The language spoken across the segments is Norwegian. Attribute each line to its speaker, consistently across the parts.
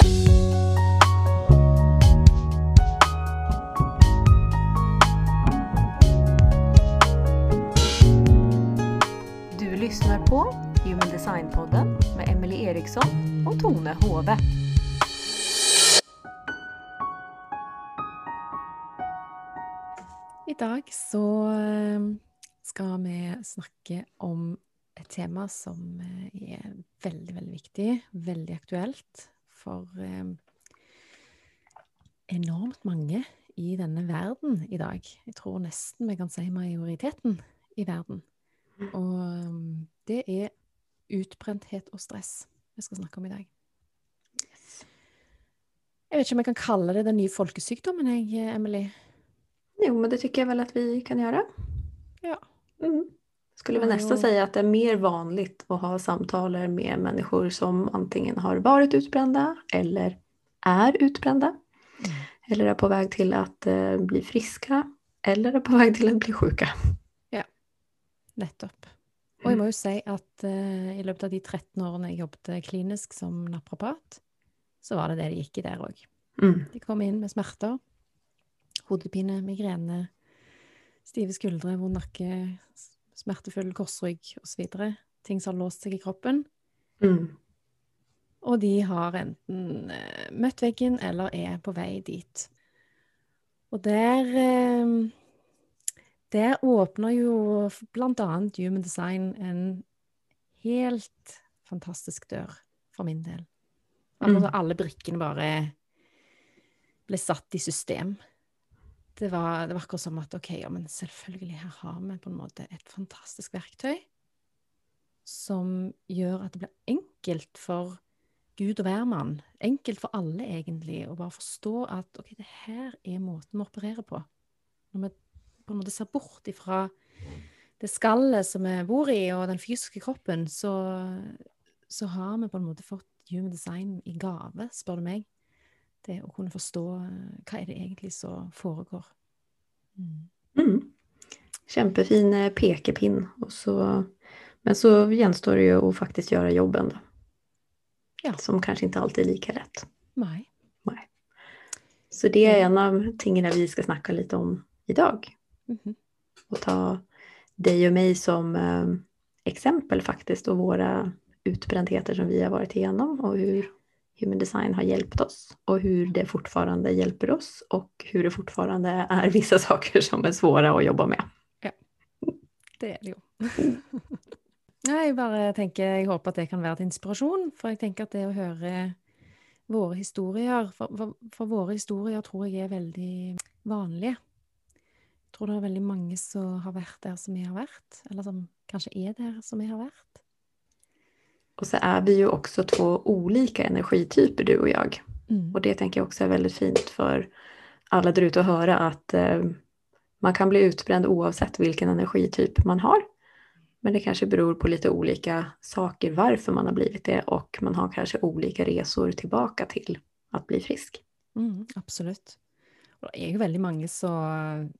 Speaker 1: Du lyssnar på Human Design-podden med Emily Eriksson och Tone Hove.
Speaker 2: I dag så eh, skal vi snakke om et tema som eh, er veldig, veldig viktig, veldig aktuelt for eh, enormt mange i denne verden i dag. Jeg tror nesten vi kan si majoriteten i verden. Og det er utbrenthet og stress vi skal snakke om i dag. Jeg vet ikke om jeg kan kalle det den nye folkesykdommen, jeg, Emily.
Speaker 3: Jo, men det tykker jeg vel at vi kan gjøre.
Speaker 2: Ja.
Speaker 3: Mm. Skulle väl
Speaker 2: Ja,
Speaker 3: nästan säga att det är mer vanligt att ha samtal med människor som antingen har varit utbrända eller är utbrända. Eller är på väg till att eh, bli friska. Eller är på väg till att bli sjuka.
Speaker 2: Nettopp. Og jeg må jo si at eh, i løpet av de 13 årene jeg jobbet klinisk som naprapat, så var det det det gikk i der òg.
Speaker 3: Mm.
Speaker 2: De kom inn med smerter, hodepine, migrene, stive skuldre, vond nakke, smertefull korsrygg osv. Ting som har låst seg i kroppen.
Speaker 3: Mm.
Speaker 2: Og de har enten eh, møtt veggen eller er på vei dit. Og der eh, Der åpner jo bl.a. Human Design en helt fantastisk dør, for min del. Altså
Speaker 3: Mm.
Speaker 2: alle brikkene bare ble satt i system. Det var, det var akkurat som at OK, ja, men selvfølgelig, her har vi på en måte et fantastisk verktøy som gjør at det blir enkelt for Gud og hvermann, enkelt for alle egentlig, å bare forstå at ok, det her er måten vi opererer på. Når vi på en måte ser bort ifra det skallet som vi bor i, og den fysiske kroppen, så, så har vi på en måte fått human design i gave, spør du meg. Det å kunne forstå eh, hva er det egentlig som foregår. Mm.
Speaker 3: Mm. Kämpefin eh, pekepinn. Så, men så gjenstår det jo å faktisk gjøre jobben. da.
Speaker 2: Ja.
Speaker 3: Som kanskje ikke alltid er lika rett.
Speaker 2: Nei.
Speaker 3: Så det er en av tingene vi skal snakke litt om idag.
Speaker 2: Mhm.
Speaker 3: Og ta deg og meg som eh, eksempel, faktisk, og våre utbrentheter som vi har vært igjennom, og hur human design har hjälpt oss och hur det fortfarande hjälper oss och hur det fortfarande är vissa saker som är svåra att jobba med.
Speaker 2: Ja, Det er det. Nei, jeg bare tenker, jeg håper at det kan være til inspirasjon, for jeg tenker at det å høre våre historier, for, for, for våre historier tror jeg er veldig vanlige. Jeg tror det er veldig mange som har vært der som vi har vært, eller som kanskje er der som vi har vært.
Speaker 3: Och så är vi ju också två olika energityper du och jag.
Speaker 2: Mm.
Speaker 3: Och det tänker jag också är väldigt fint för alla där ute att höra att eh, man kan bli utbränd oavsett vilken energityp man har. Men det kanske beror på lite olika saker varför man har blivit det och man har kanske olika resor tillbaka till att bli frisk.
Speaker 2: Mm, absolutt. Og det er jo veldig mange som,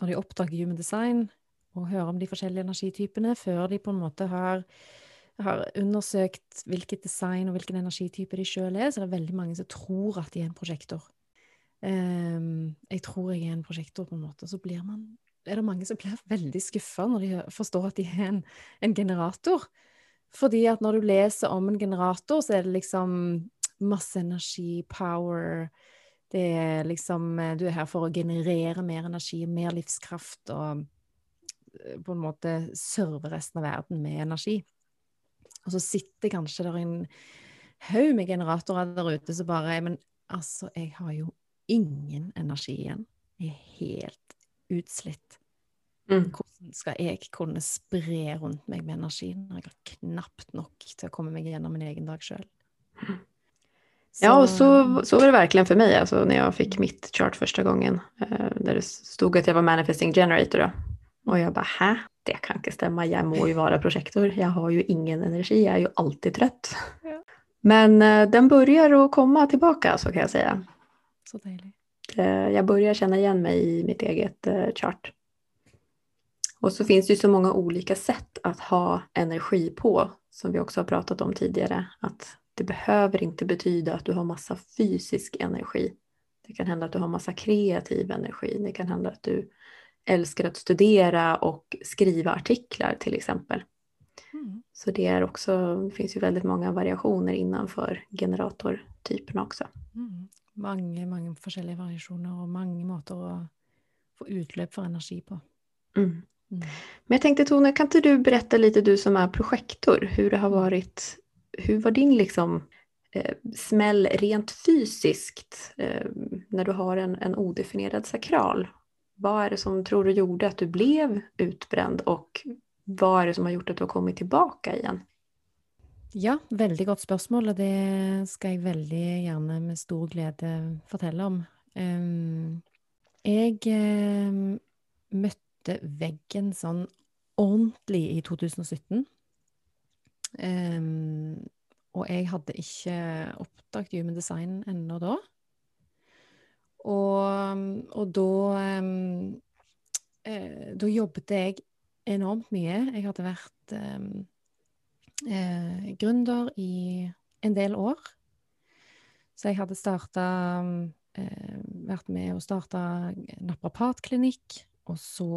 Speaker 2: når de oppdager human design, og hører om de forskjellige energitypene, før de på en måte har, har undersøkt hvilket design og hvilken energitype de sjøl er, så det er veldig mange som tror at de er en prosjektor. Um, jeg tror jeg er en prosjektor, på en måte. Så man, er det mange som blir veldig skuffa når de forstår at de er en, en generator. Fordi at når du leser om en generator, så er det liksom masse energi, power Det er liksom eh, Du er her for å generere mer energi, mer livskraft, og eh, på en måte serve resten av verden med energi. Og så sitter kanskje der en haug med generatorer der ute som bare Men altså, jeg har jo ingen energi igjen. Jeg er helt utslitt.
Speaker 3: Mm.
Speaker 2: Hvordan skal jeg kunne spre rundt meg med energi når jeg har knapt nok til å komme meg gjennom min egen dag sjøl?
Speaker 3: Ja, og så, så var det verkligen for meg altså, når jeg fikk mitt chart første gangen, Eh, där det stod at jeg var manifesting generator. da. Og jeg bare, hä? Det kan ikke stemme, jeg må jo være projektor. jeg har jo ingen energi, jeg er jo alltid trøtt.
Speaker 2: Ja.
Speaker 3: Men eh, den börjar å komme tilbake, så kan jeg si.
Speaker 2: Så deilig.
Speaker 3: Jeg begynner börjar kjenne igjen meg i mitt eget eh, chart. Og så finnes det så mange olika sett å ha energi på, som vi også har pratet om tidligere. At det behøver ikke bety at du har masse fysisk energi. Det kan hende at du har masse kreativ energi. Det kan hende at du älskar att studera och skriva artiklar till exempel. Mm. Så det är också, det finns ju väldigt många variationer innanför generatortyperna också.
Speaker 2: Mm. Mange, mange forskjellige variasjoner og mange måter å få utløp for energi på.
Speaker 3: Mm. Mm. Men jag tänkte Tone, kan inte du berätta lite, du som är projektor, hur det har varit, hur var din liksom eh, smäll rent fysiskt eh, när du har en, en odefinierad sakral? Vad är det som tror du gjorde att du blev utbränd och vad är det som har gjort att du har kommit tillbaka igen?
Speaker 2: Ja, veldig godt spørsmål, og det skal jeg veldig gjerne med stor glede fortelle om. Um, jeg møtte veggen sånn ordentlig i 2017. Um, og jeg hadde ikke oppdaget Human Design ennå da. Og, og da eh, Da jobbet jeg enormt mye. Jeg hadde vært eh, gründer i en del år. Så jeg hadde starta eh, Vært med og starta naprapatklinikk, og så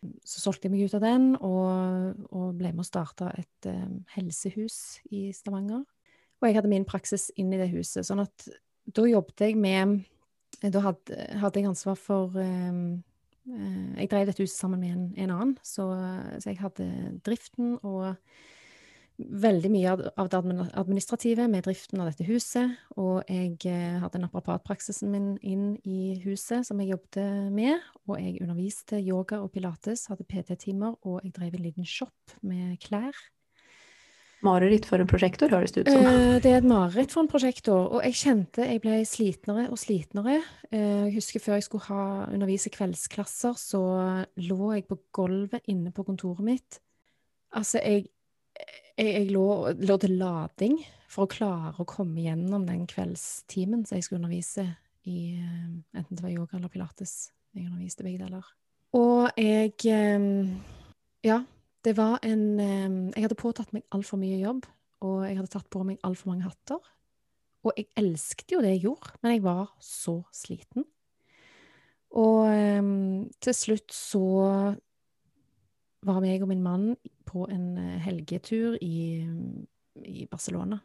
Speaker 2: så solgte jeg meg ut av den og, og ble med å starte et um, helsehus i Stavanger. Og jeg hadde min praksis inn i det huset. sånn at da jobbet jeg med Da hadde, hadde jeg ansvar for um, Jeg drev dette huset sammen med en, en annen, så, så, jeg hadde driften og veldig mye av det administrative med driften av dette huset. Og jeg eh, hadde naprapatpraksisen min inn i huset som jeg jobbet med. Og jeg underviste yoga og pilates, hadde PT-timer, og jeg drev en liten shop med klær.
Speaker 3: Mareritt for en prosjektor, høres det ut som.
Speaker 2: Eh, det er et mareritt for en prosjektor. Og jeg kjente jeg ble slitnere og slitnere. Eh, jeg husker før jeg skulle ha undervise kveldsklasser, så lå jeg på gulvet inne på kontoret mitt. Altså, jeg jeg, jeg lå, lå, til lading for å klare å komme gjennom den kveldstimen som jeg skulle undervise i eh, enten det var yoga eller pilates. Jeg underviste begge deler. Og jeg Ja, det var en eh, Jeg hadde påtatt meg altfor mye jobb, og jeg hadde tatt på meg altfor mange hatter. Og jeg elsket jo det jeg gjorde, men jeg var så sliten. Og til slutt så var meg og min mann på en eh, helgetur i, i Barcelona.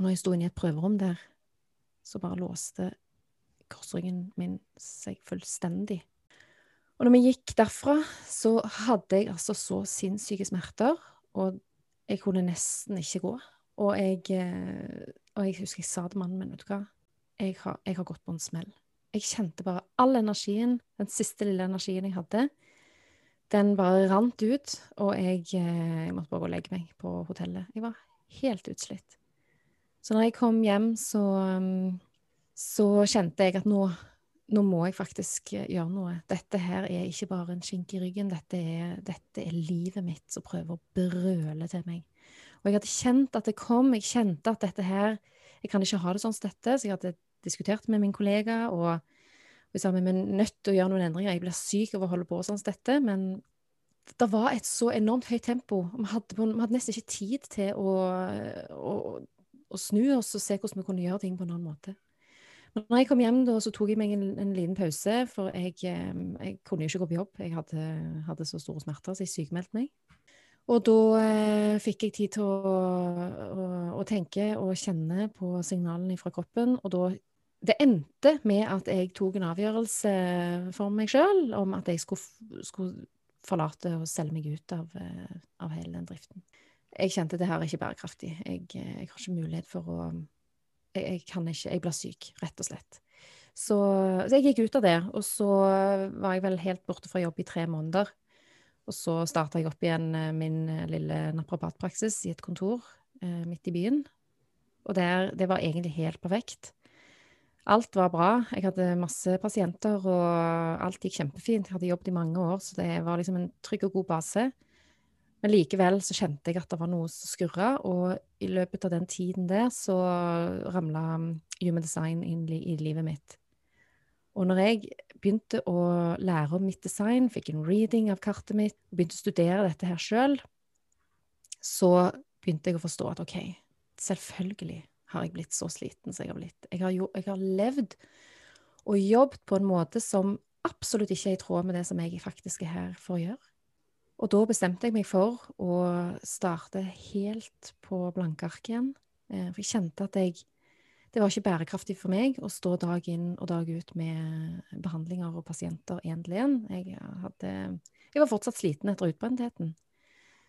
Speaker 2: Når jeg sto inne i et prøverom der, så bare låste korsryggen min seg fullstendig. Og når vi gikk derfra, så hadde jeg altså så sinnssyke smerter, og jeg kunne nesten ikke gå. Og jeg, eh, og jeg husker jeg sa til mannen min, vet du hva, jeg har, jeg har gått på en smell. Jeg kjente bare all energien, den siste lille energien jeg hadde, den bare rant ut, og jeg, eh, jeg, måtte bare gå og legge meg på hotellet. Jeg var helt utslitt. Så når jeg kom hjem, så, mm, så kjente jeg at nå, nå, må jeg faktisk eh, gjøre noe. Dette her er ikke bare en skink i ryggen, dette er, dette er livet mitt som prøver å brøle til meg. Og jeg hadde kjent at det kom, jeg kjente at dette her Jeg kan ikke ha det sånn som dette, så jeg hadde diskutert med min kollega. og vi sa vi er nødt til å gjøre noen endringer. Jeg blir syk av å holde på sånn som dette. Men det var et så enormt høyt tempo. Vi hadde, vi hadde nesten ikke tid til å, å, å, snu oss og se hvordan vi kunne gjøre ting på en annen måte. Men når jeg kom hjem, da, så tok jeg meg en, en liten pause, for jeg, eh, jeg, kunne ikke gå på jobb. Jeg hadde, hadde så store smerter, så jeg sykemeldte meg. Og da eh, fikk jeg tid til å, å, å, tenke og kjenne på signalene fra kroppen, og da det endte med at jeg tok en avgjørelse for meg sjøl om at jeg skulle, skulle, forlate og selge meg ut av, eh, av, hele den driften. Jeg kjente det her er ikke bærekraftig. Jeg, jeg har ikke mulighet for å jeg, jeg, kan ikke Jeg blir syk, rett og slett. Så, så, jeg gikk ut av det, og så var jeg vel helt borte fra jobb i tre måneder. Og så starta jeg opp igjen eh, min eh, lille naprapatpraksis i et kontor eh, midt i byen. Og der, det var egentlig helt perfekt. Alt var bra. Jeg hadde masse pasienter, og alt gikk kjempefint. Jeg hadde jobbet i mange år, så det var liksom en trygg og god base. Men likevel så kjente jeg at det var noe som skurra, og i løpet av den tiden der så ramla human design inn i livet mitt. Og når jeg begynte å lære om mitt design, fikk en reading av kartet mitt, begynte å studere dette her sjøl, så begynte jeg å forstå at OK, selvfølgelig har jeg blitt så sliten som jeg har blitt. Jeg har, jo, jeg har levd og jobbet på en måte som absolutt ikke er i tråd med det som jeg faktisk er her for å gjøre. Og da bestemte jeg meg for å starte helt på blanke ark igjen. Eh, for jeg kjente at jeg Det var ikke bærekraftig for meg å stå dag inn og dag ut med behandlinger og pasienter én til én. Jeg, jeg var fortsatt sliten etter utbrentheten.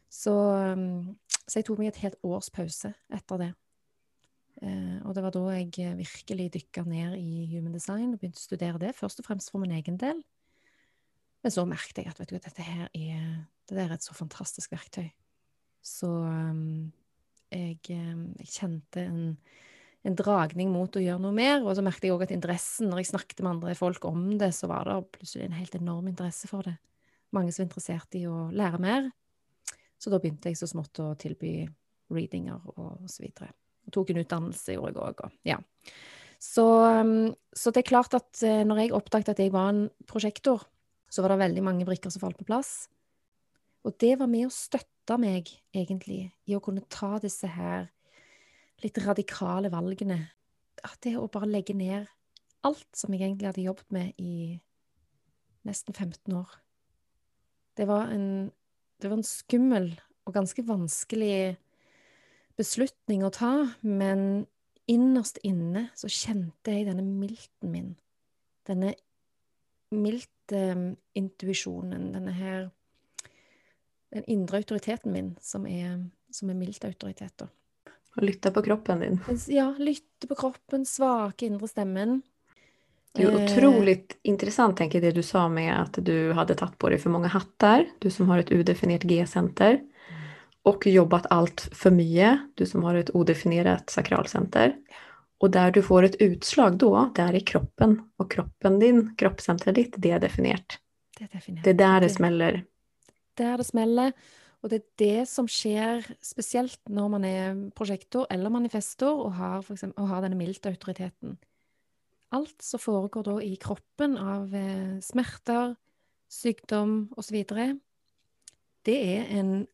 Speaker 2: Så, mm, så jeg tok meg et helt års pause etter det. Eh, og det var da jeg virkelig dykka ned i human design og begynte å studere det, først og fremst for min egen del. Men så merket jeg at du, dette her er, det er et så fantastisk verktøy. Så um, jeg, jeg, kjente en, en, dragning mot å gjøre noe mer. Og så merket jeg òg at interessen, når jeg snakket med andre folk om det, så var det plutselig en helt enorm interesse for det. Mange som var interessert i å lære mer. Så da begynte jeg så smått å tilby readinger og så videre. Og tok en utdannelse, gjorde jeg òg. Ja. Så, så, det er klart at eh, når jeg oppdaget at jeg var en prosjektor, så var det veldig mange brikker som falt på plass. Og det var med å støtte meg, egentlig, i å kunne ta disse her litt radikale valgene. At det å bare legge ned alt som jeg egentlig hadde jobbet med i nesten 15 år. Det var en, det var en skummel og ganske vanskelig beslutning å ta, men innerst inne så kjente jeg denne milten min. Denne milt-intuisjonen, eh, denne her Den indre autoriteten min, som er, som er mildt autoritet, da.
Speaker 3: Lytte på kroppen din.
Speaker 2: Ja, lytte på kroppen, svake indre stemmen.
Speaker 3: Det er utrolig eh, interessant, tenker jeg, det du sa med at du hadde tatt på deg for mange hatter, du som har et udefinert G-senter, og jobbet altfor mye, du som har et udefinert sakralsenter. Og der du får et utslag da, det er i kroppen. Og kroppen din, kroppssenteret ditt, det er definert. Det er, definert. det er der det smeller.
Speaker 2: Der det smeller. Og det er det som skjer spesielt når man er prosjektor eller manifestor og har, eksempel, og har denne milde autoriteten. Alt som foregår da i kroppen av eh, smerter, sykdom osv., det er en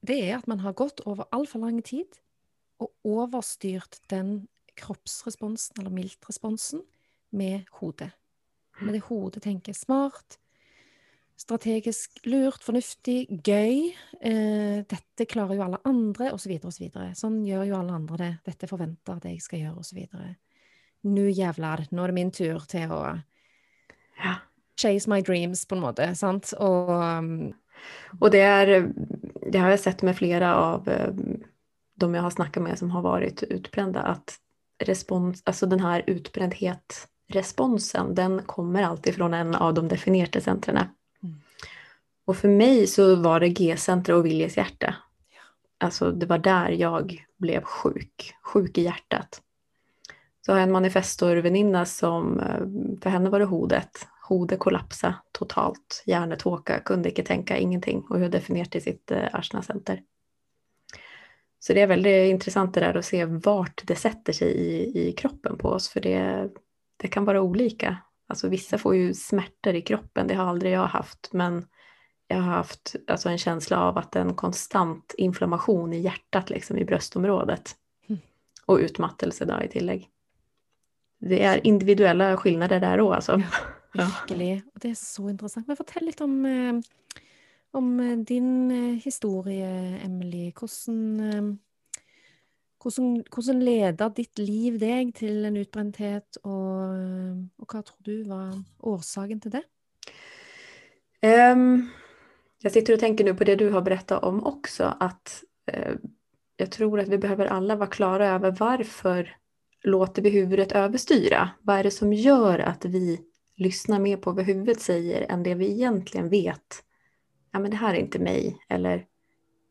Speaker 2: Det er at man har gått over altfor lang tid og overstyrt den kroppsresponsen, eller miltresponsen, med hodet. Med det hodet tenker smart, strategisk lurt, fornuftig, gøy. Eh, dette klarer jo alle andre, osv., osv. Så sånn gjør jo alle andre det. Dette forventer at jeg skal gjøre, osv. Nå jævlar, nå er det min tur til å chase my dreams, på en måte. sant? Og, um,
Speaker 3: og det er Det har jeg sett med flere av um, de jeg har snakket med som har vært utbrente, at respons, alltså den här utbrändhet-responsen, den kommer alltid från en av de definierade centrene. Mm. Och för mig så var det G-centret och viljeshjärta. Ja. Alltså det var där jag blev sjuk, sjuk i hjärtat. Så har jag en manifestorväninna som, eh, för henne var det hodet. Hodet kollapsa totalt, hjärnetåka, kunde ikke tänka, ingenting og hun definerte sitt eh, Arsna-center. Så det er veldig interessant det der å se vart det setter seg i, i kroppen på oss, for det, det kan være olika. Alltså vissa får ju smärtor i kroppen, det har aldrig jag haft, men jag har haft alltså, en känsla av att en konstant inflammation i hjärtat, liksom i bröstområdet. Mm. Och utmattelse då i tillägg. Det er individuelle skillnader der òg, altså.
Speaker 2: Ja, virkelig. Og det er så interessant. Men fortell litt om eh, om eh, din eh, historie, Emily. Hvordan, eh, hvordan, hvordan leda ditt liv deg til en utbrenthet, og, og, hva tror du var årsaken til det?
Speaker 3: Um, jeg sitter og tenker nå på det du har berettet om også, at uh, jeg tror at vi behøver alle være klare over hvorfor låter vi huvudet overstyre. Hva er det som gjør at vi lyssnar mer på hva huvudet sier enn det vi egentlig vet ja, men det här är inte mig eller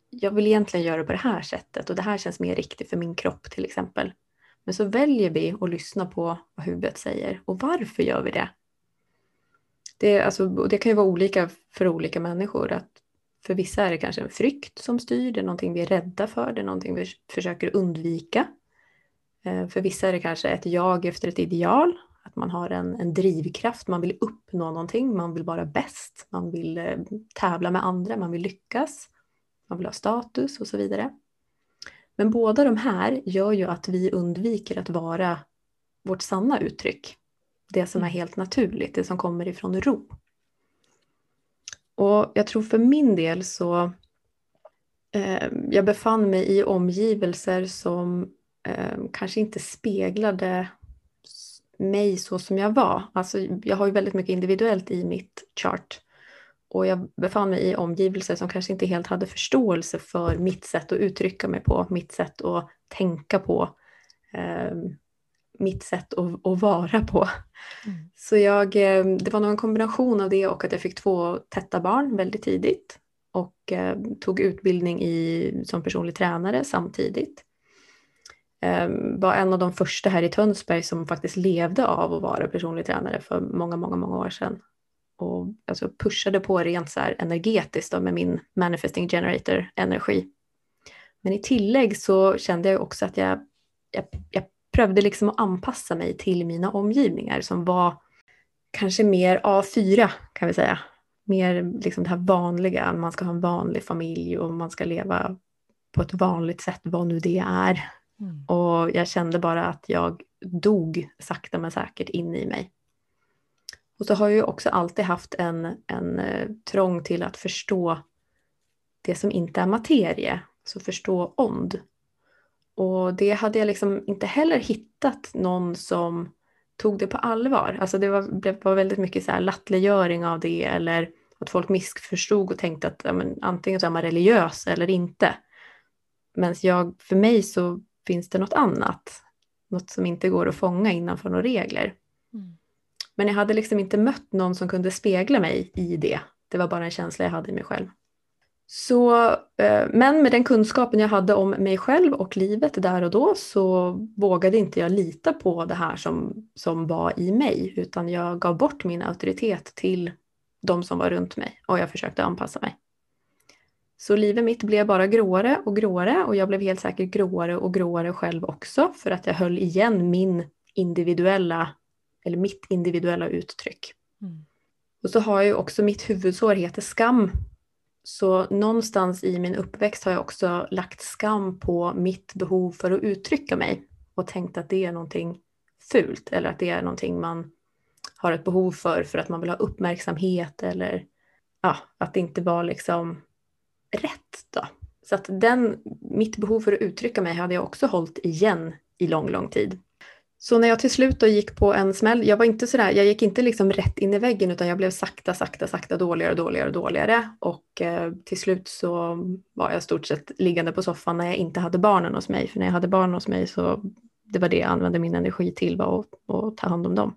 Speaker 3: jag vill egentligen göra på det här sättet och det här känns mer riktigt för min kropp till exempel. Men så väljer vi att lyssna på vad huvudet säger. Och varför gör vi det? Det, alltså, det kan ju vara olika för olika människor. Att för vissa är det kanske en frykt som styr, det är någonting vi är rädda för, det är någonting vi försöker undvika. Eh, för vissa är det kanske ett jag efter ett ideal att man har en, en drivkraft, man vill uppnå någonting, man vill vara bäst, man vill eh, tävla med andra, man vill lyckas, man vill ha status och så vidare. Men båda de här gör ju att vi undviker att vara vårt sanna uttryck. Det som är helt naturligt, det som kommer ifrån ro. Och jag tror för min del så eh, jag befann mig i omgivelser som eh, kanske inte speglade mig så som jag var. Alltså, jag har ju väldigt mycket individuellt i mitt chart. Och jag befann mig i omgivelser som kanske inte helt hade förståelse för mitt sätt att uttrycka mig på, mitt sätt att tänka på, eh, mitt sätt att, att vara på. Mm. Så jag, eh, det var nog en kombination av det och att jag fick två tätta barn väldigt tidigt och eh, tog utbildning i, som personlig tränare samtidigt. Eh, var en av de første her i Tønsberg som faktisk levde av å være personlig trener for mange, mange, mange år siden. Og altså, pushet på rent så energetisk da, med min manifesting generator energi. Men i tillegg så kjente jeg også at jeg, jeg, jeg prøvde liksom å anpasse meg til mine omgivninger, som var kanskje mer A4 kan vi si. Mer liksom det her vanlige. man skal ha en vanlig familj og man skal leve på et vanlig sett, hva nu det är. Mm. Och jag kände bara att jag dog sakta men säkert in i mig. Och så har jag ju också alltid haft en, en eh, trång till att förstå det som inte är materie, så förstå ond. Och det hade jag liksom inte heller hittat någon som tog det på allvar. Alltså det var, det var väldigt mycket så här lattlegöring av det eller att folk missförstod och tänkte att ja, men, antingen så är man religiös eller inte. Men jag, för mig så finns det något annat. Något som inte går att fånga innanför några regler. Mm. Men jag hade liksom inte mött någon som kunde spegla mig i det. Det var bara en känsla jag hade i mig själv. Så, eh, men med den kunskapen jag hade om mig själv och livet där och då så vågade inte jag lita på det här som, som var i mig utan jag gav bort min auktoritet till de som var runt mig och jag försökte anpassa mig. Så livet mitt blev bara gråare och gråare och jag blev helt säkert gråare och gråare själv också för att jag höll igen min individuella, eller mitt individuella uttryck. Mm. Och så har jag ju också mitt huvudsår heter skam så någonstans i min uppväxt har jag också lagt skam på mitt behov för att uttrycka mig och tänkt att det är någonting fult eller att det är någonting man har ett behov för för att man vill ha uppmärksamhet eller ja, att det inte var liksom rätt då. Så att den, mitt behov för att uttrycka mig hade jag också hållit igen i lång, lång tid. Så när jag till slut då gick på en smäll, jag var inte sådär, jag gick inte liksom rätt in i väggen utan jag blev sakta, sakta, sakta dåligare, dåligare, dåligare. Och eh, till slut så var jag stort sett liggande på soffan när jag inte hade barnen hos mig. För när jag hade barnen hos mig så det var det jag använde min energi till, var att, att ta hand om dem.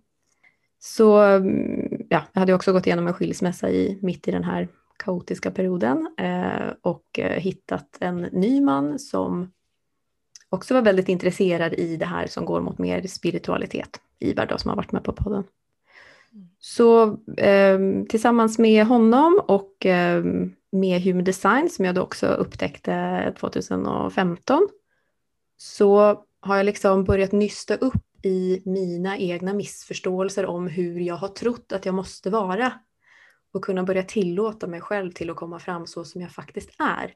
Speaker 3: Så ja, jag hade också gått igenom en skilsmässa i, mitt i den här kaotiska perioden eh, och eh, hittat en ny man som också var väldigt intresserad i det här som går mot mer spiritualitet. Ivar då som har varit med på podden. Så eh, tillsammans med honom och eh, med Human Design som jag då också upptäckte 2015 så har jag liksom börjat nysta upp i mina egna missförståelser om hur jag har trott att jag måste vara och kunna börja tillåta mig själv till att komma fram så som jag faktiskt är.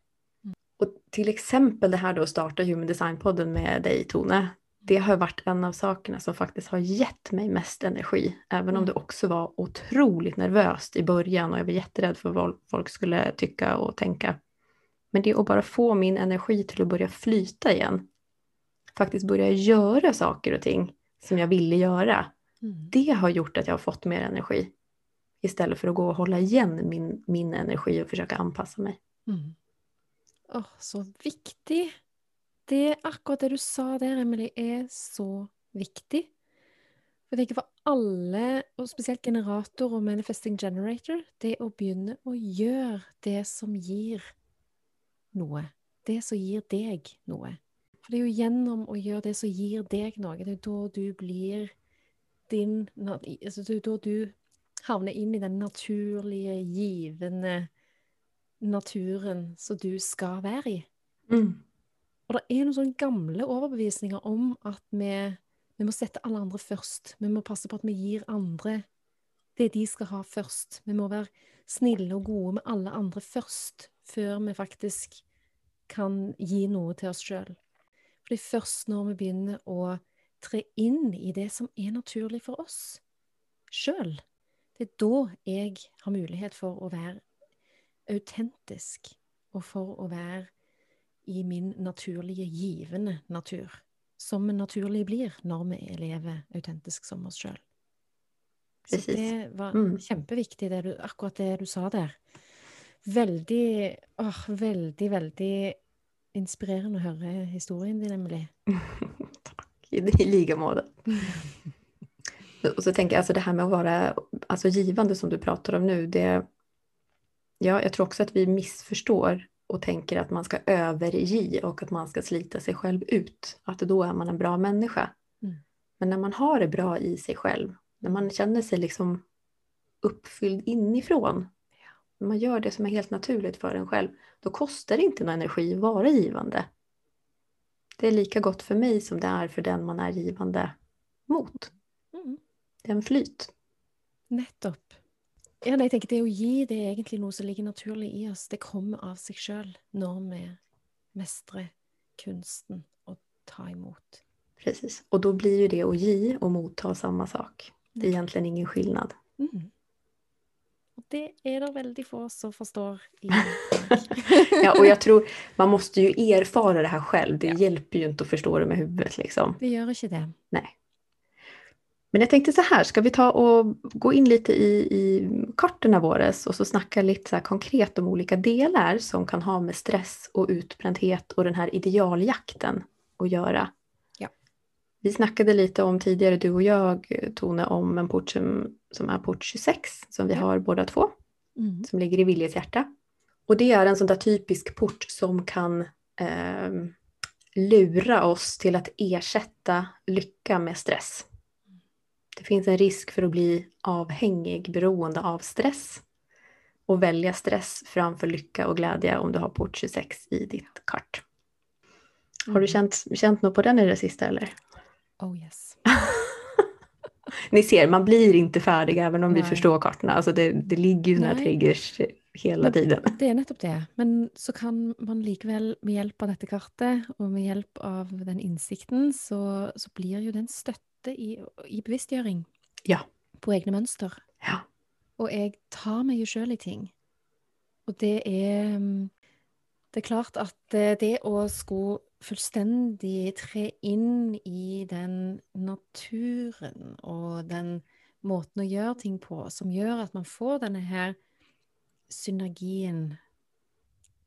Speaker 3: Och till exempel det här då att starta Human Design-podden med dig Tone, det har varit en av sakerna som faktiskt har gett mig mest energi. Även om mm. det också var otroligt nervöst i början och jag var jätterädd för vad folk skulle tycka och tänka. Men det att bara få min energi till att börja flyta igen. Faktiskt börja göra saker och ting som jag ville göra. Mm. Det har gjort att jag har fått mer energi. Istället för att gå och hålla igen min, min energi och försöka anpassa mig. Mm.
Speaker 2: Åh, så viktig. Det, akkurat det du sa der, Emily, er så viktig. Jeg tenker for alle, og spesielt generator og manifesting generator, det å begynne å gjøre det som gir noe. Det som gir deg noe. For det er jo gjennom å gjøre det som gir deg noe, det er da du blir din altså Det er da du havner inn i den naturlige, givende naturen som du skal være i. Mm. Og det er noen sånne gamle overbevisninger om at vi, vi, må sette alle andre først. Vi må passe på at vi gir andre det de skal ha først. Vi må være snille og gode med alle andre først, før vi faktisk kan gi noe til oss sjøl. Fordi først når vi begynner å tre inn i det som er naturlig for oss sjøl, det er da jeg har mulighet for å være autentisk, og for å være i min naturlige, givende natur. Som vi naturlig blir når vi lever autentisk som oss sjøl. Så det var
Speaker 3: Mm.
Speaker 2: kjempeviktig, det du, akkurat det du sa der. Veldig, åh, veldig, veldig inspirerende å høre historien din, Emily.
Speaker 3: Takk. i like måte. Och så tänker jag, alltså det här med att vara alltså givande som du pratar om nu, det... Ja, jag tror också att vi missförstår och tänker att man ska överge och att man ska slita sig själv ut. Att då är man en bra människa.
Speaker 2: Mm.
Speaker 3: Men när man har det bra i sig själv, när man känner sig liksom uppfylld inifrån, när man gör det som är helt naturligt för en själv, då kostar det inte någon energi att vara givande. Det är lika gott för mig som det är för den man är givande mot. Det en flyt.
Speaker 2: Nettopp. Ja, nei, jeg tenker Det å gi det er egentlig noe som ligger naturlig i oss. Det kommer av seg sjøl når vi mestrer kunsten å ta imot.
Speaker 3: Precis. Og da blir jo det å gi og motta samme sak. Det er egentlig ingen skillnad.
Speaker 2: Mm. Og det er det veldig få som forstår.
Speaker 3: Ja, og jeg tror man måste ju erfara det här själv. Det
Speaker 2: Ja.
Speaker 3: hjelper jo ikke å forstå det med huvudet liksom.
Speaker 2: Vi gjør ikke det.
Speaker 3: Men jag tänkte så här, ska vi ta och gå in lite i, i kartorna våres och så snacka lite så konkret om olika delar som kan ha med stress och utbrändhet och den här idealjakten att göra.
Speaker 2: Ja.
Speaker 3: Vi snackade lite om tidigare, du och jag, Tone, om en port som, som är port 26 som vi
Speaker 2: Ja.
Speaker 3: har båda två,
Speaker 2: Mm.
Speaker 3: som ligger i Viljes hjärta. Och det är en sån där typisk port som kan eh, lura oss till att ersätta lycka med stress. Det finns en risk för att bli avhängig, beroende av stress och välja stress framför lycka och glädje om du har port 26 i ditt kart. Har du
Speaker 2: Mm.
Speaker 3: känt, känt något på den i det sista eller?
Speaker 2: Oh yes.
Speaker 3: Ni ser, man blir inte färdig även om vi
Speaker 2: Nej.
Speaker 3: förstår kartorna. Alltså det, det ligger ju några triggers hela tiden.
Speaker 2: Det er nettopp det. Men så kan man likevel, med hjelp av dette kartet, og med hjelp av den innsikten, så, så blir jo det en støtte i, i bevisstgjøring
Speaker 3: Ja.
Speaker 2: på egne mønster.
Speaker 3: Ja.
Speaker 2: Og jeg tar meg jo sjøl i ting. Og det er mm, Det er klart at det, det å skulle fullstendig tre inn i den naturen og den måten å gjøre ting på som gjør at man får denne her synergien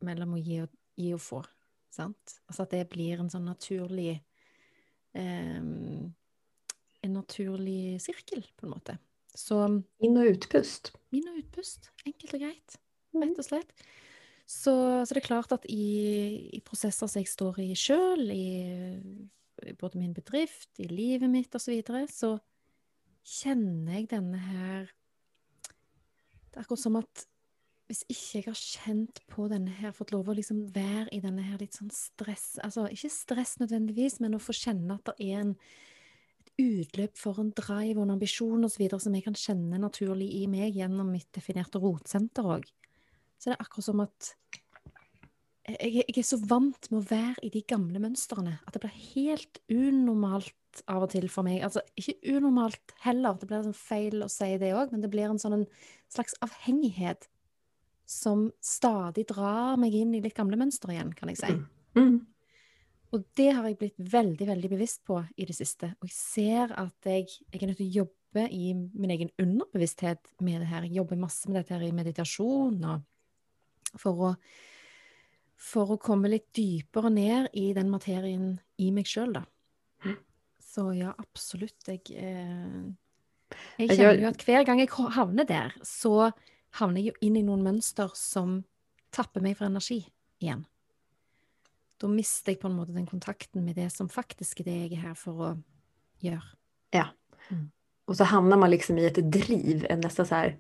Speaker 2: mellom å gi og, gi og få. Sant? Altså at det blir en sånn naturlig em, En naturlig sirkel, på en måte. Så
Speaker 3: Inn- og utpust.
Speaker 2: inn og utpust, enkelt og greit,
Speaker 3: Mm.
Speaker 2: rett og slett. Så, så det er klart at i, i prosesser som jeg står i sjøl, i, i både min bedrift, i livet mitt osv., så, videre, så kjenner jeg denne her Det er akkurat som at hvis ikke jeg har kjent på denne her, fått lov å liksom være i denne her litt sånn stress Altså ikke stress nødvendigvis, men å få kjenne at det er en utløp for en drive og en ambisjon osv. som jeg kan kjenne naturlig i meg gjennom mitt definerte rotsenter òg. Så det er akkurat som at jeg, jeg er så vant med å være i de gamle mønstrene at det blir helt unormalt av og til for meg. Altså ikke unormalt heller, det blir sånn feil å si det òg, men det blir en sånn en slags avhengighet som stadig drar meg inn i litt gamle mønstre igjen, kan jeg si.
Speaker 3: Mm.
Speaker 2: Og det har jeg blitt veldig, veldig bevisst på i det siste. Og jeg ser at jeg, jeg er nødt til å jobbe i min egen underbevissthet med det her. Jeg jobber masse med dette her i meditasjon og for å, for å komme litt dypere ned i den materien i meg sjøl, da.
Speaker 3: Mm.
Speaker 2: Så ja, absolutt. Jeg, eh, Jeg kjenner jo at hver gang jeg havner der, så havner jeg jo inn i noen mønster som tapper meg for energi igjen da mister jeg på en måte den kontakten med det som faktisk er det jeg er her for å gjøre.
Speaker 3: Ja, og så havner man liksom i et driv, en nesten sånn här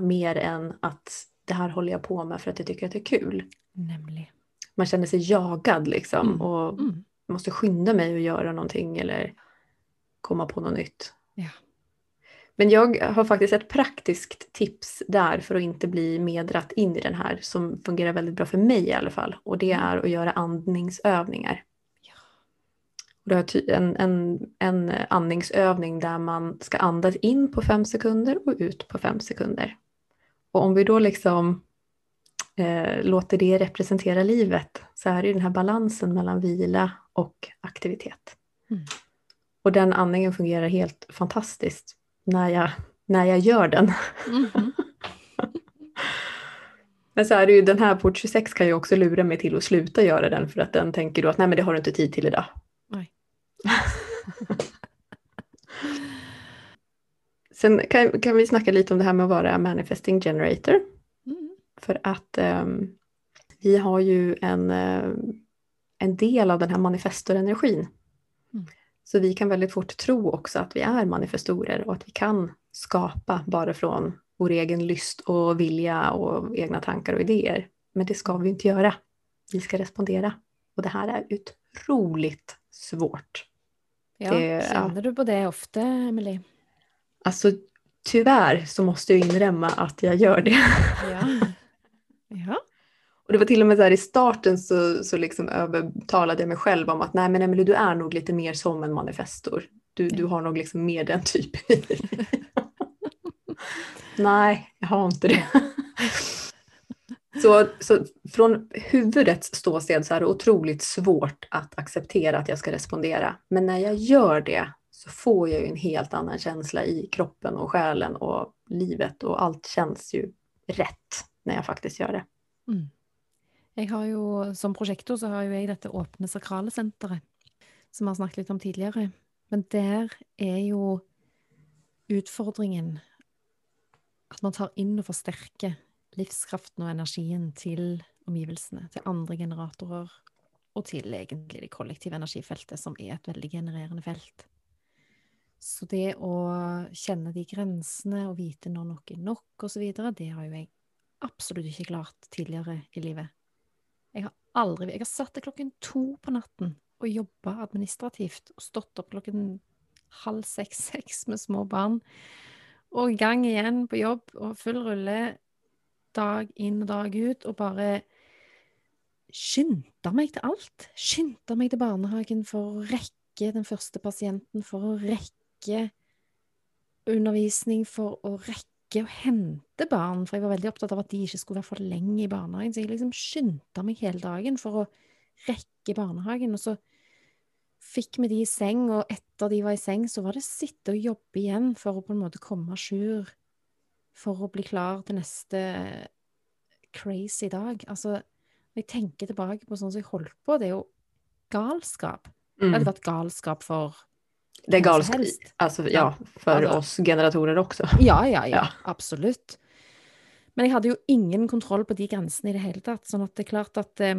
Speaker 3: mer enn at det her holder jeg på med for at jeg tycker at det er kul.
Speaker 2: Nemlig.
Speaker 3: Man känner seg jagad liksom
Speaker 2: Mm.
Speaker 3: og
Speaker 2: Mm.
Speaker 3: måste skynda mig att göra någonting eller komma på noe nytt.
Speaker 2: Ja.
Speaker 3: Men jag har faktiskt ett praktiskt tips där för att inte bli meddratt in i den här som fungerar väldigt bra för mig i alla fall. Och det är att göra andningsövningar. Och det är en, en, en andningsövning där man ska andas in på fem sekunder och ut på fem sekunder. Och om vi då liksom eh, låter det representera livet så är det ju den här balansen mellan vila och aktivitet.
Speaker 2: Mm.
Speaker 3: Och den andningen fungerar helt fantastiskt när jag, när jag gör den.
Speaker 2: Mhm.
Speaker 3: Men så är det ju, den här port 26 kan ju också lura mig till att sluta göra den för att den tänker då att nej men det har du inte tid till idag. Sen kan, kan vi snacka lite om det här med att vara manifesting generator.
Speaker 2: Mm.
Speaker 3: För att um, vi har ju en, eh, en del av den här manifestorenergin.
Speaker 2: Mm.
Speaker 3: Så vi kan väldigt fort tro också att vi är manifestorer och att vi kan skapa bara från vår egen lyst och vilja och egna tankar och idéer. Men det ska vi inte göra. Vi ska respondera. Och det här är otroligt svårt.
Speaker 2: Ja,
Speaker 3: Det-
Speaker 2: du på det ofte, Emily?
Speaker 3: Alltså tyvärr så måste jag inremma att jag gör det.
Speaker 2: Ja. ja.
Speaker 3: Och det var till och med så här i starten så, så liksom övertalade jag mig själv om att nej men Emelie du är nog lite mer som en manifestor. Du, du har nog liksom mer den typen i dig. Nej, jag har inte det. Så, så från huvudets ståsted så är det otroligt svårt att acceptera att jag ska respondera. Men när jag gör det så får jag ju en helt annan känsla i kroppen och själen och livet och allt känns ju rätt när jag faktiskt gör det.
Speaker 2: Mm. Jeg har jo, som prosjektor så har jo jeg dette åpne sakrale senteret, som vi har snakket litt om tidligere. Men der er jo utfordringen at man tar inn og forsterker livskraften og energien til omgivelsene, til andre generatorer, og til egentlig det kollektive energifeltet, som er et veldig genererende felt. Så det å kjenne de grensene og vite når noe er nok osv., det har jo jeg absolutt ikke klart tidligere i livet. Jeg har aldri Jeg har satt til klokken to på natten og jobba administrativt og stått opp klokken halv seks-seks med små barn. Og gang igjen på jobb og full rulle dag inn og dag ut, og bare skyndte meg til alt. Skyndte meg til barnehagen for å rekke den første pasienten, for å rekke undervisning, for å rekke å hente barn, for jeg var veldig opptatt av at de ikke skulle være for lenge i barnehagen. Så jeg liksom skyndte meg hele dagen for å rekke barnehagen. Og så fikk vi de i seng, og etter de var i seng, så var det sitte og jobbe igjen for å på en måte komme à jour. For å bli klar til neste crazy dag. Altså, når jeg tenker tilbake på sånn som jeg holdt på, det er jo galskap. Det
Speaker 3: Mm.
Speaker 2: hadde vært galskap for Helst.
Speaker 3: alltså, ja, for
Speaker 2: altså,
Speaker 3: oss generatorer også.
Speaker 2: Ja, ja, ja,
Speaker 3: Ja.
Speaker 2: absolutt. Men jeg hadde jo ingen kontroll på de grensene i det hele tatt. Sånn at det er klart at eh,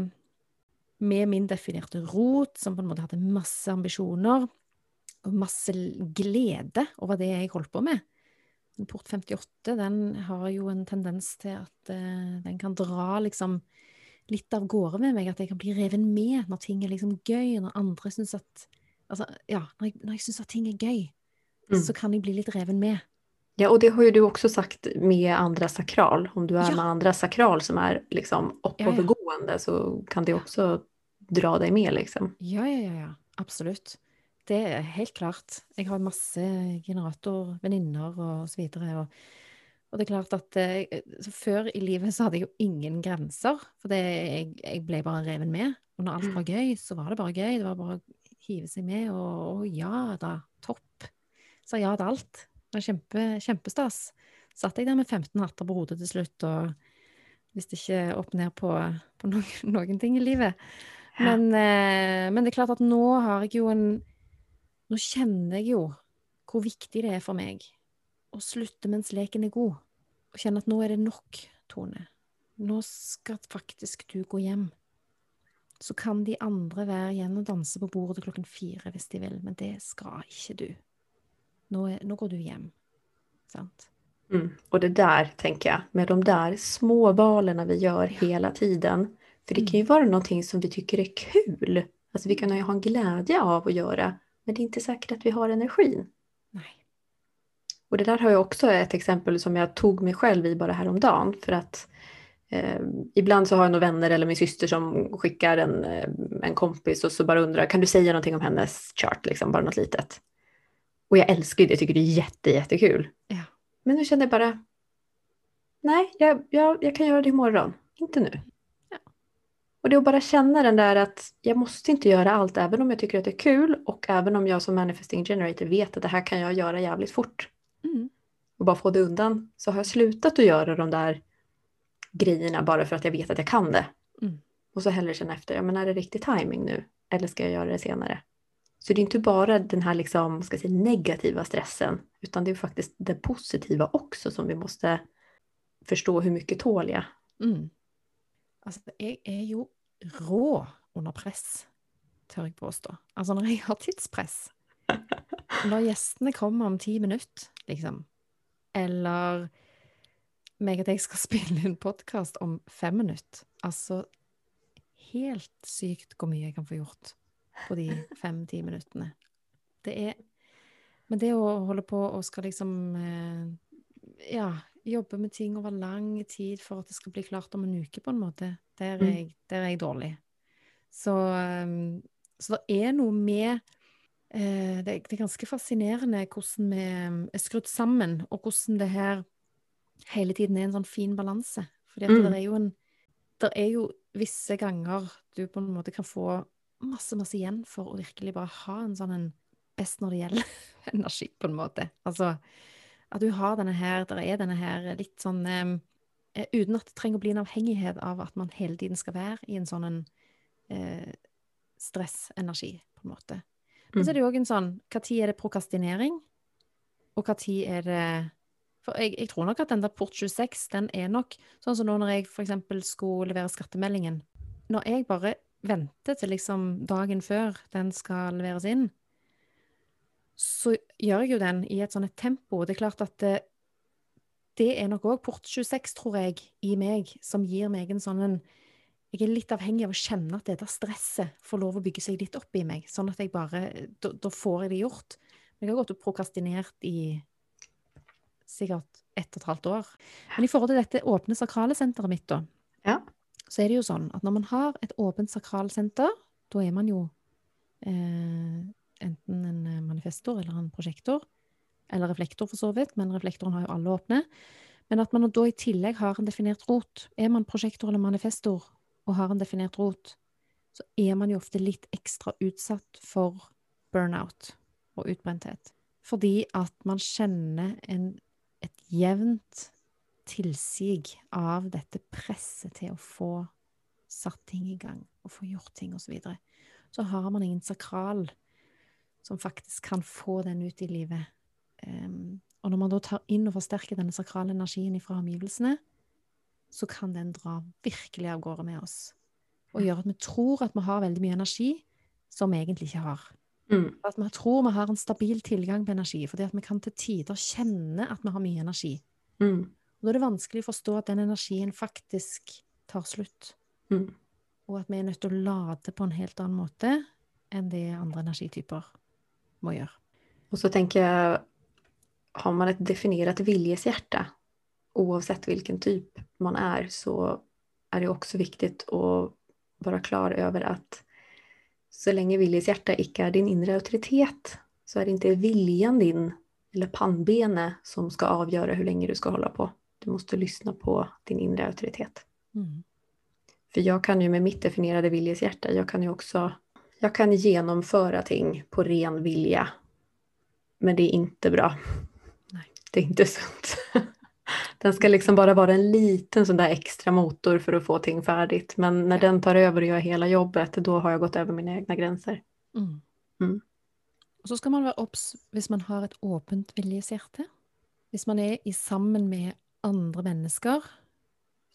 Speaker 2: med min definerte rot, som på en måte hadde masse ambisjoner og masse glede over det jeg holdt på med Port 58 den har jo en tendens til at eh, den kan dra liksom litt av gårde med meg. At jeg kan bli reven med når ting er liksom gøy, når andre syns at Altså, ja, når jeg, når jeg syns at ting er gøy,
Speaker 3: Mm.
Speaker 2: så kan jeg bli litt reven med.
Speaker 3: Ja, og det har ju du også sagt med andre sakral. Om du er
Speaker 2: Ja.
Speaker 3: med andre sakral som er liksom oppovergående så kan det også dra deg med liksom.
Speaker 2: Ja, ja, ja, ja. Absolutt. Det er helt klart. Jeg har masse generatorvenninner og så videre. Og, og det er klart at eh, før i livet så hadde jeg jo ingen grenser. For det, jeg, jeg ble bare reven med. Og når alt var gøy, så var det bare gøy. Det var bare hive seg med. Og, og ja da, topp. Sa ja til alt. Det var kjempe, kjempestas. Satt jeg der med 15 hatter på hodet til slutt, og visste ikke opp ned på, på noen, noen ting i livet. Men, eh, men det er klart at nå har jeg jo en Nå kjenner jeg jo hvor viktig det er for meg å slutte mens leken er god. Og kjenne at nå er det nok, Tone. Nå skal faktisk du gå hjem. Så kan de andre være igjen og danse på bordet klokken fire hvis de vil, men det skal ikke du. Nå, er, nå går du hjem. Sant?
Speaker 3: Mm. Og det där tänker jag, med de där små valen vi gjør hele tiden. For det kan jo være noe som vi tycker er kul. Alltså vi kan ju ha en glädje av å gjøre, Men det er ikke sikkert at vi har energin.
Speaker 2: Nei.
Speaker 3: Och det där har jag också ett exempel som jeg tog meg selv i bara häromdagen. För att eh, ibland så har jag några vänner eller min syster som skickar en, eh, en kompis och så bara undrar, kan du säga någonting om hennes chart, liksom, bara något litet? Och jag älskar ju det, jag tycker det är jätte, jättekul.
Speaker 2: Ja.
Speaker 3: Men nu känner jag bara, nej, jag, jag, jag kan göra det imorgon, inte nu.
Speaker 2: Ja.
Speaker 3: Och det är att bara känna den där att jag måste inte göra allt, även om jag tycker att det är kul och även om jag som manifesting generator vet att det här kan jag göra jävligt fort
Speaker 2: Mm.
Speaker 3: och bara få det undan, så har jag slutat att göra de där grejerna bara för att jag vet att jag kan det.
Speaker 2: Mm.
Speaker 3: Och så hellre känna efter, ja men är det riktig timing nu? Eller ska jag göra det senare? Så det är inte bara den här liksom, ska säga, negativa stressen, utan det är faktiskt det positiva också som vi måste förstå hur mycket tål jag.
Speaker 2: Mm. Alltså, jag er jo rå under press, tør jeg påstå. Altså, når jeg har tidspress Når gjestene kommer om ti minutter, liksom, eller meg at jeg skal spille inn podkast om fem minutter Altså, helt sykt hvor mye jeg kan få gjort på de fem-ti minuttene. Det er Men det å holde på og skal liksom eh, Ja, jobbe med ting over lang tid for at det skal bli klart om en uke, på en måte, der er
Speaker 3: Mm.
Speaker 2: jeg, der er jeg dårlig. Så, um, så det er noe med eh, det, er- ganske fascinerende hvordan vi um, er skrudd sammen, og hvordan det her hele tiden er en sånn fin balanse. Fordi at
Speaker 3: Mm.
Speaker 2: det er jo en Det er jo visse ganger du på en måte kan få masse, masse igjen for å virkelig bare ha en sånn en best når det gjelder energi, på en måte. Altså at du har denne her, der er denne her litt sånn eh, Uten at det trenger å bli en avhengighet av at man hele tiden skal være i en sånn en uh, stressenergi, på en måte. Men så er det jo òg en sånn Når er det prokastinering, og når er det For jeg, jeg tror nok at den der Port 26, den er nok sånn som nå når jeg eksempel skulle levere skattemeldingen. Når jeg bare venter til liksom dagen før den skal leveres inn, så gjør jeg jo den i et sånn et tempo. Det er klart at det, det er nok òg port 26, tror jeg, i meg, som gir meg en sånn en Jeg er litt avhengig av å kjenne at det der stresset får lov å bygge seg litt opp i meg, sånn at jeg bare Da, da får jeg det gjort. Men jeg har gått og prokrastinert i sikkert ett og et halvt år. Men i forhold til dette åpne sakrale senteret mitt, da,
Speaker 3: Ja.
Speaker 2: så er det jo sånn at når man har et åpent sakralsenter, da er man jo eh, enten en eh, manifestor eller en prosjektor, eller reflektor for så vidt, men reflektoren har jo alle åpne. Men at man da i tillegg har en definert rot. Er man prosjektor eller manifestor og har en definert rot, så er man jo ofte litt ekstra utsatt for burnout og utbrenthet. Fordi at man kjenner en, jevnt tilsig av dette presset til å få satt ting i gang og få gjort ting osv. Så, videre. så har man ingen sakral som faktisk kan få den ut i livet. Um, og når man da tar inn og forsterker denne sakrale energien fra omgivelsene, så kan den dra virkelig av gårde med oss. Og gjøre at vi tror at vi har veldig mye energi som vi egentlig ikke har.
Speaker 3: Mm.
Speaker 2: At vi tror vi har en stabil tilgang på energi, fordi at vi kan til tider kjenne at vi har mye energi.
Speaker 3: Mm.
Speaker 2: Og da er det vanskelig å forstå at den energien faktisk tar slutt,
Speaker 3: Mm.
Speaker 2: og at vi er nødt til å lade på en helt annen måte enn det andre energityper må gjøre.
Speaker 3: Og så tenker jeg har man et definert viljeshjerte, oavsett hvilken typ man er, så er det også viktig å være klar over att så länge viljeshjärta ikke er din inre autoritet, så er det ikke viljan din eller pannbenet som skal avgjøre hvor lenge du skal hålla på. Du måste lyssna på din inre autoritet.
Speaker 2: Mm.
Speaker 3: For jeg kan jo med mitt definierade viljeshjärta, jag kan ju också jag kan genomföra ting på ren vilja. Men det er ikke bra.
Speaker 2: Nej.
Speaker 3: Det er ikke sunt. Den ska liksom bara vara en liten sån där extra motor för att få ting färdigt. Men när den tar över och gör hela jobbet, då har jag gått över mina egna gränser.
Speaker 2: Mm.
Speaker 3: Mm.
Speaker 2: Og så skal man være obs hvis man har et åpent viljeshjerte. Hvis man er i sammen med andre mennesker,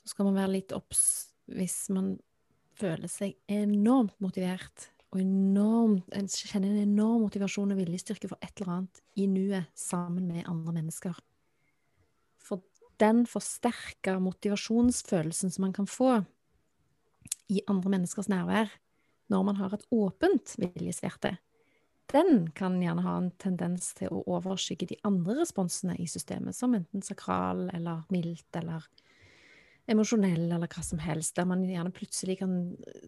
Speaker 2: så skal man være litt obs hvis man føler seg enormt motivert og enormt, en kjenner en enorm motivasjon og viljestyrke for et eller annet i nuet sammen med andre mennesker. Den forsterka motivasjonsfølelsen som man kan få i andre menneskers nærvær når man har et åpent viljeshjerte, den kan gjerne ha en tendens til å overskygge de andre responsene i systemet, som enten sakral eller mildt eller emosjonell eller hva som helst, der man gjerne plutselig kan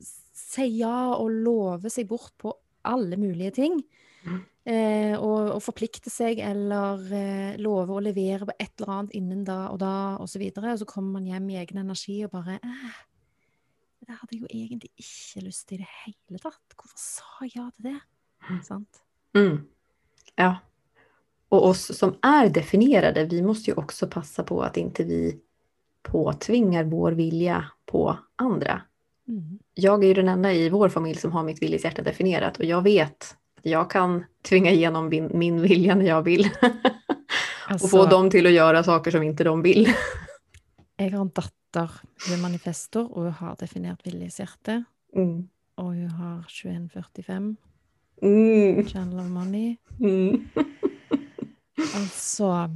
Speaker 2: si ja og love seg bort på alle mulige ting.
Speaker 3: Mm.
Speaker 2: Eh, og, og forplikte seg eller eh, love å levere på et eller annet innen da og da, og så. Og så kommer man hjem i egen energi og bare eh, Det hadde jeg jo egentlig ikke lyst til i det hele tatt. Hvorfor sa jeg ja til det? Sant?
Speaker 3: Mm. Ja. Og oss som er definierade, vi må jo også passe på at ikke vi påtvinger vår vilje på andra.
Speaker 2: Mm.
Speaker 3: Jag är ju den enda i vår familj som har mitt viljeshjärta definierat och jag vet att jag kan tvinga igenom min, min vilja när jag vill. och få dem til å gjøre saker som ikke de vil.
Speaker 2: jeg har en datter, hun er manifestor, og hun har definert viljeshjerte.
Speaker 3: Mm.
Speaker 2: Og hun har 2145,
Speaker 3: Mm.
Speaker 2: channel of money.
Speaker 3: Mm.
Speaker 2: Altså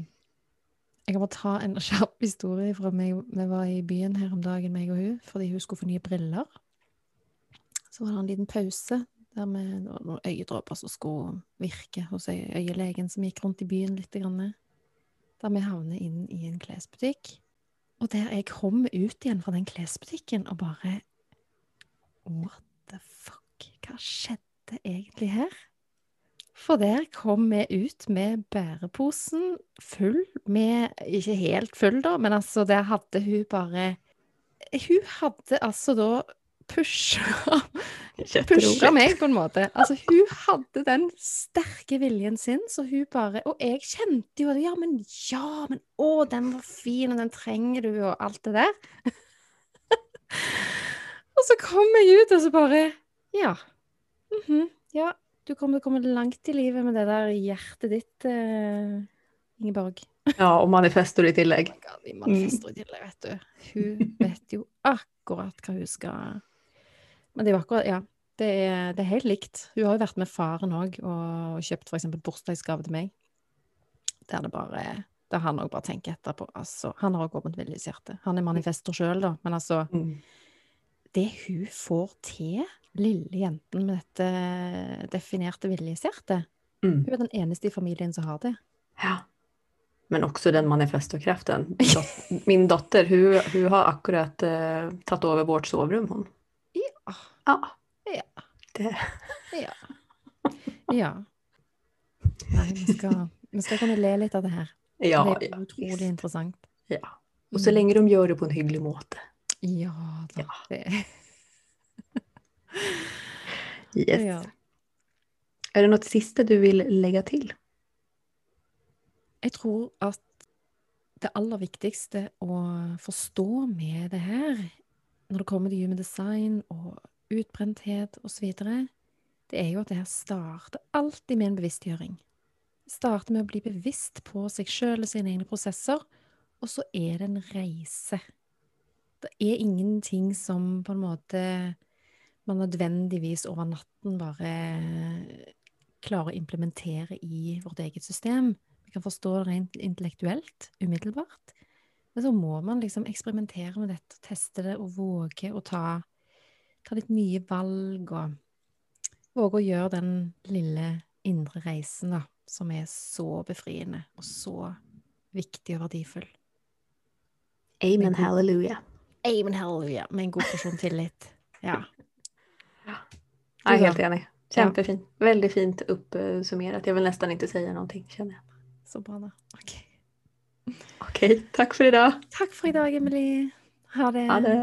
Speaker 2: Jeg må ta en kjapp historie fra meg. Vi var i byen her om dagen, meg og hun, fordi hun skulle få nye briller. Så var det en liten pause der med noen øyedråper som skulle virke hos øyelegen som gikk rundt i byen litt. Grann, der vi havner inn i en klesbutikk. Og der jeg kom ut igjen fra den klesbutikken og bare What the fuck? Hva skjedde egentlig her? For der kom vi ut med bæreposen full med Ikke helt full, da, men altså, der hadde hun bare Hun hadde altså da pusha pusha meg, på en måte. Altså, hun hadde den sterke viljen sin, så hun bare Og jeg kjente jo at ja, men ja, men å, den var fin, og den trenger du, og alt det der. og så kom jeg ut, og så bare Ja. mhm, ja, du kommer til å komme langt i livet med det der hjertet ditt, eh, Ingeborg.
Speaker 3: Ja, og manifestor i tillegg.
Speaker 2: Oh God, i manifester i tillegg, vet du. Hun vet jo akkurat hva hun skal Men det er jo akkurat Ja. Det er, det er helt likt. Hun har jo vært med faren òg og kjøpt f.eks. bursdagsgave til meg. Der det bare Der han òg bare tenker etterpå. Altså, han har òg åpent viljeshjerte. Han er manifestor sjøl, da, men altså
Speaker 3: Mm.
Speaker 2: Det hun får til, lille jenten med dette definerte viljeshjertet
Speaker 3: Mm.
Speaker 2: Hun er den eneste i familien som har det.
Speaker 3: Ja. Men også den manifestokreften. Min dotter, hun, hun har akkurat uh, tatt over vårt sovrum, hun.
Speaker 2: Ja.
Speaker 3: Ja.
Speaker 2: Ja.
Speaker 3: Det.
Speaker 2: Ja. ja. Nei, vi skal, vi skal kunne le litt av det her.
Speaker 3: Ja,
Speaker 2: det er utrolig interessant.
Speaker 3: ja. Og så lenge de gjør det på en hyggelig måte.
Speaker 2: Ja da.
Speaker 3: Ja.
Speaker 2: Det,
Speaker 3: Yes.
Speaker 2: ja.
Speaker 3: Er det noe siste du vil legge til?
Speaker 2: Jeg tror at det aller viktigste å forstå med det her, når det kommer til human design og utbrenthet osv., det er jo at det her starter alltid med en bevisstgjøring. Det starter med å bli bevisst på seg sjøl og sine egne prosesser, og så er det en reise. Det er ingenting som på en måte man nødvendigvis over natten bare klarer å implementere i vårt eget system. Vi kan forstå det rent intellektuelt umiddelbart. Men så må man liksom eksperimentere med dette, teste det og våge å ta, ta litt nye valg og våge å gjøre den lille indre reisen, da, som er så befriende og så viktig og verdifull.
Speaker 3: Amen, halleluja.
Speaker 2: Amen, halleluja, med en god porsjon tillit. Ja.
Speaker 3: Jeg
Speaker 2: är
Speaker 3: helt
Speaker 2: enig.
Speaker 3: enig. Kjempefint. Veldig fint uppsummerat. Jeg vil nesten ikke si noe, känner.
Speaker 2: Så bra, da. Ok.
Speaker 3: Ok, takk for i dag.
Speaker 2: Takk for i dag, Emily. Ha det.
Speaker 3: Ha det.